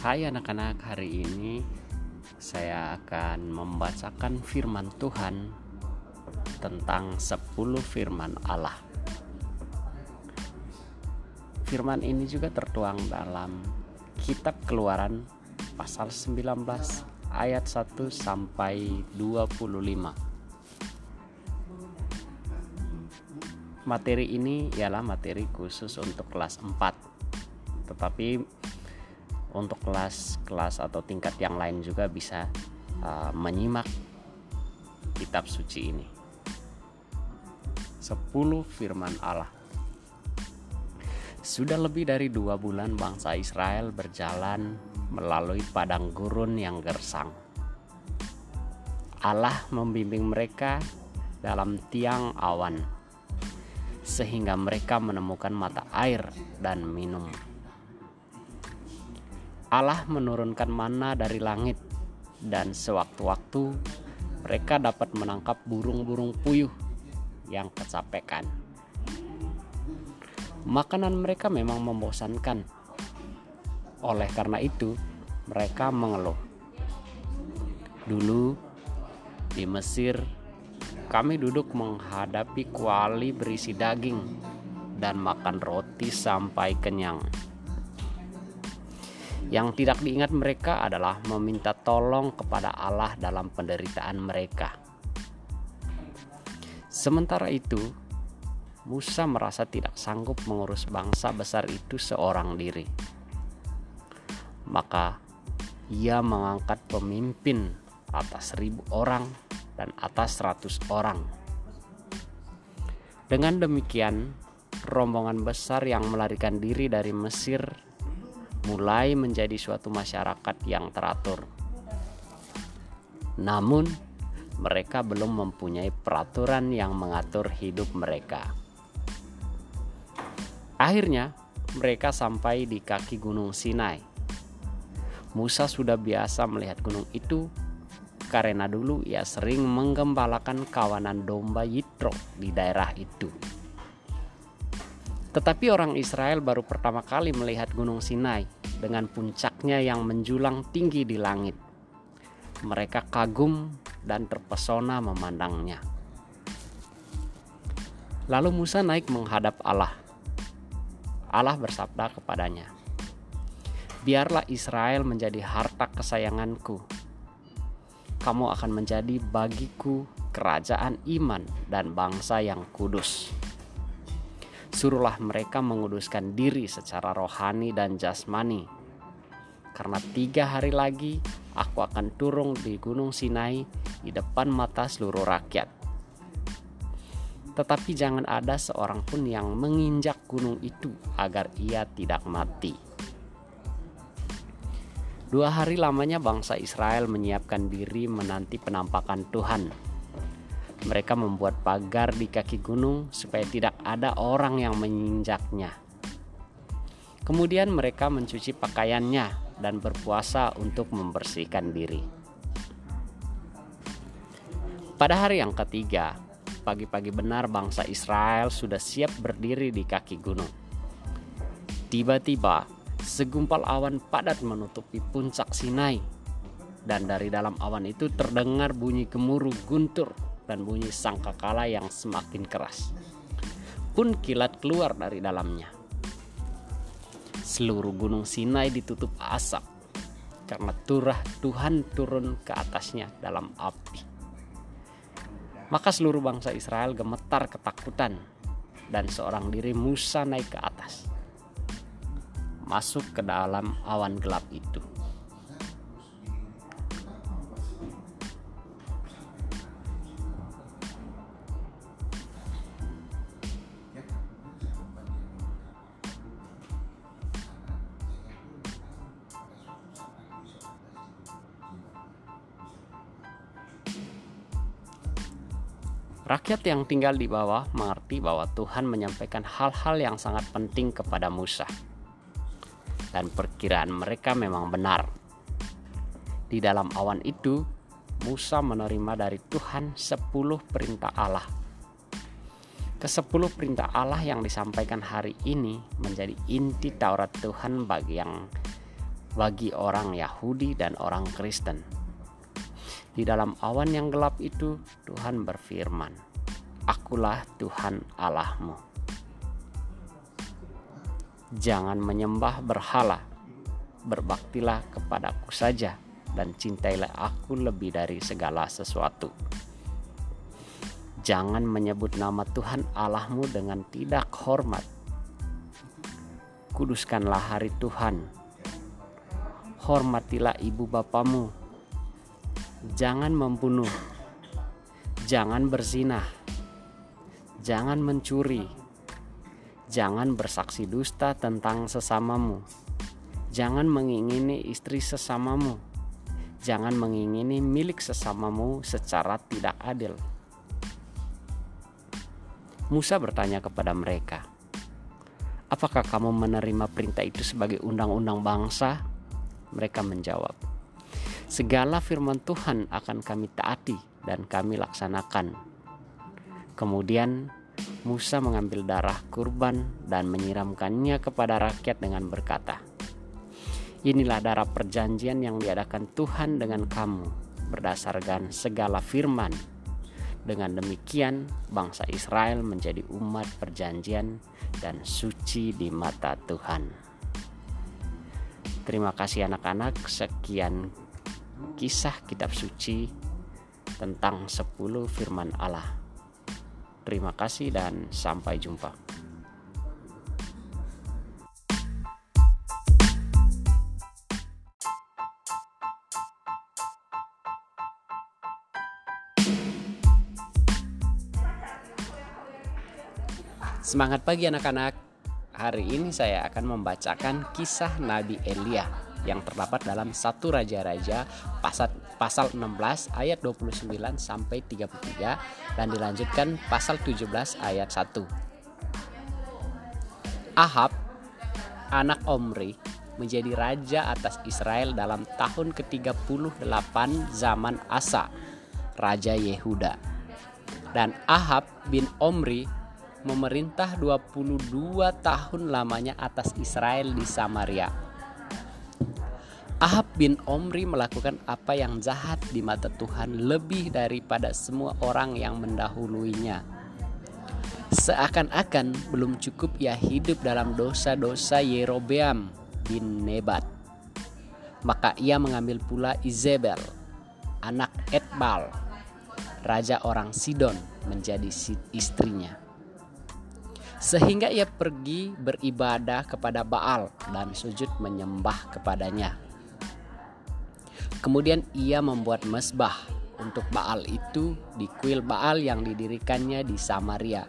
Hai anak-anak, hari ini saya akan membacakan firman Tuhan tentang 10 firman Allah. Firman ini juga tertuang dalam kitab Keluaran pasal 19 ayat 1 sampai 25. Materi ini ialah materi khusus untuk kelas 4. Tetapi untuk kelas-kelas atau tingkat yang lain juga bisa uh, menyimak kitab suci ini. 10 firman Allah. Sudah lebih dari dua bulan bangsa Israel berjalan melalui padang gurun yang gersang. Allah membimbing mereka dalam tiang awan, sehingga mereka menemukan mata air dan minum. Allah menurunkan mana dari langit dan sewaktu-waktu mereka dapat menangkap burung-burung puyuh yang kecapekan. Makanan mereka memang membosankan. Oleh karena itu, mereka mengeluh. Dulu di Mesir, kami duduk menghadapi kuali berisi daging dan makan roti sampai kenyang yang tidak diingat mereka adalah meminta tolong kepada Allah dalam penderitaan mereka. Sementara itu, Musa merasa tidak sanggup mengurus bangsa besar itu seorang diri. Maka ia mengangkat pemimpin atas seribu orang dan atas seratus orang. Dengan demikian, rombongan besar yang melarikan diri dari Mesir mulai menjadi suatu masyarakat yang teratur. Namun, mereka belum mempunyai peraturan yang mengatur hidup mereka. Akhirnya, mereka sampai di kaki Gunung Sinai. Musa sudah biasa melihat gunung itu karena dulu ia sering menggembalakan kawanan domba Yitro di daerah itu. Tetapi orang Israel baru pertama kali melihat Gunung Sinai dengan puncaknya yang menjulang tinggi di langit. Mereka kagum dan terpesona memandangnya. Lalu Musa naik menghadap Allah. Allah bersabda kepadanya, "Biarlah Israel menjadi harta kesayanganku. Kamu akan menjadi bagiku kerajaan iman dan bangsa yang kudus." Suruhlah mereka menguduskan diri secara rohani dan jasmani. Karena tiga hari lagi aku akan turun di Gunung Sinai di depan mata seluruh rakyat. Tetapi jangan ada seorang pun yang menginjak gunung itu agar ia tidak mati. Dua hari lamanya bangsa Israel menyiapkan diri menanti penampakan Tuhan mereka membuat pagar di kaki gunung supaya tidak ada orang yang menginjaknya. Kemudian mereka mencuci pakaiannya dan berpuasa untuk membersihkan diri. Pada hari yang ketiga, pagi-pagi benar bangsa Israel sudah siap berdiri di kaki gunung. Tiba-tiba, segumpal awan padat menutupi puncak Sinai, dan dari dalam awan itu terdengar bunyi gemuruh guntur dan bunyi sangkakala yang semakin keras. Pun kilat keluar dari dalamnya. Seluruh gunung Sinai ditutup asap karena turah Tuhan turun ke atasnya dalam api. Maka seluruh bangsa Israel gemetar ketakutan dan seorang diri Musa naik ke atas. Masuk ke dalam awan gelap itu. Rakyat yang tinggal di bawah mengerti bahwa Tuhan menyampaikan hal-hal yang sangat penting kepada Musa. Dan perkiraan mereka memang benar. Di dalam awan itu, Musa menerima dari Tuhan sepuluh perintah Allah. Kesepuluh perintah Allah yang disampaikan hari ini menjadi inti Taurat Tuhan bagi yang bagi orang Yahudi dan orang Kristen. Di dalam awan yang gelap itu, Tuhan berfirman, "Akulah Tuhan Allahmu." Jangan menyembah berhala, berbaktilah kepadaku saja, dan cintailah aku lebih dari segala sesuatu. Jangan menyebut nama Tuhan Allahmu dengan tidak hormat. Kuduskanlah hari Tuhan. Hormatilah ibu bapamu. Jangan membunuh. Jangan berzinah. Jangan mencuri. Jangan bersaksi dusta tentang sesamamu. Jangan mengingini istri sesamamu. Jangan mengingini milik sesamamu secara tidak adil Musa bertanya kepada mereka, "Apakah kamu menerima perintah itu sebagai undang-undang bangsa?" Mereka menjawab, "Segala firman Tuhan akan kami taati dan kami laksanakan." Kemudian Musa mengambil darah kurban dan menyiramkannya kepada rakyat dengan berkata, Inilah darah perjanjian yang diadakan Tuhan dengan kamu berdasarkan segala firman dengan demikian, bangsa Israel menjadi umat perjanjian dan suci di mata Tuhan. Terima kasih anak-anak, sekian kisah kitab suci tentang 10 firman Allah. Terima kasih dan sampai jumpa. Semangat pagi anak-anak. Hari ini saya akan membacakan kisah Nabi Elia yang terdapat dalam satu Raja-Raja pasal pasal 16 ayat 29 sampai 33 dan dilanjutkan pasal 17 ayat 1. Ahab anak Omri menjadi raja atas Israel dalam tahun ke-38 zaman Asa, raja Yehuda. Dan Ahab bin Omri memerintah 22 tahun lamanya atas Israel di Samaria. Ahab bin Omri melakukan apa yang jahat di mata Tuhan lebih daripada semua orang yang mendahuluinya. Seakan-akan belum cukup ia hidup dalam dosa-dosa Yerobeam bin Nebat. Maka ia mengambil pula Izebel, anak Etbal, raja orang Sidon menjadi istrinya sehingga ia pergi beribadah kepada Baal dan sujud menyembah kepadanya. Kemudian ia membuat mesbah untuk Baal itu di kuil Baal yang didirikannya di Samaria.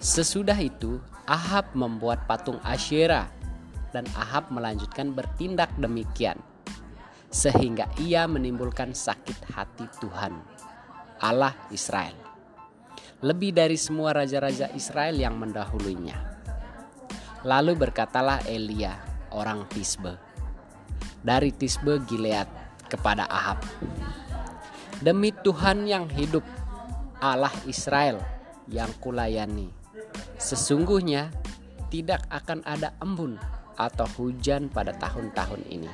Sesudah itu, Ahab membuat patung Asyera dan Ahab melanjutkan bertindak demikian sehingga ia menimbulkan sakit hati Tuhan Allah Israel lebih dari semua raja-raja Israel yang mendahulunya. Lalu berkatalah Elia, orang Tisbe, dari Tisbe Gilead kepada Ahab, Demi Tuhan yang hidup, Allah Israel yang kulayani, sesungguhnya tidak akan ada embun atau hujan pada tahun-tahun ini,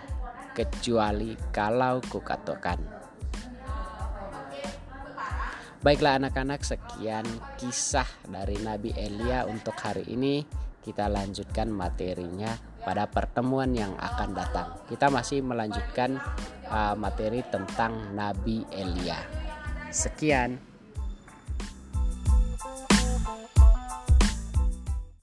kecuali kalau kukatakan. Baiklah anak-anak sekian kisah dari Nabi Elia untuk hari ini. Kita lanjutkan materinya pada pertemuan yang akan datang. Kita masih melanjutkan uh, materi tentang Nabi Elia. Sekian.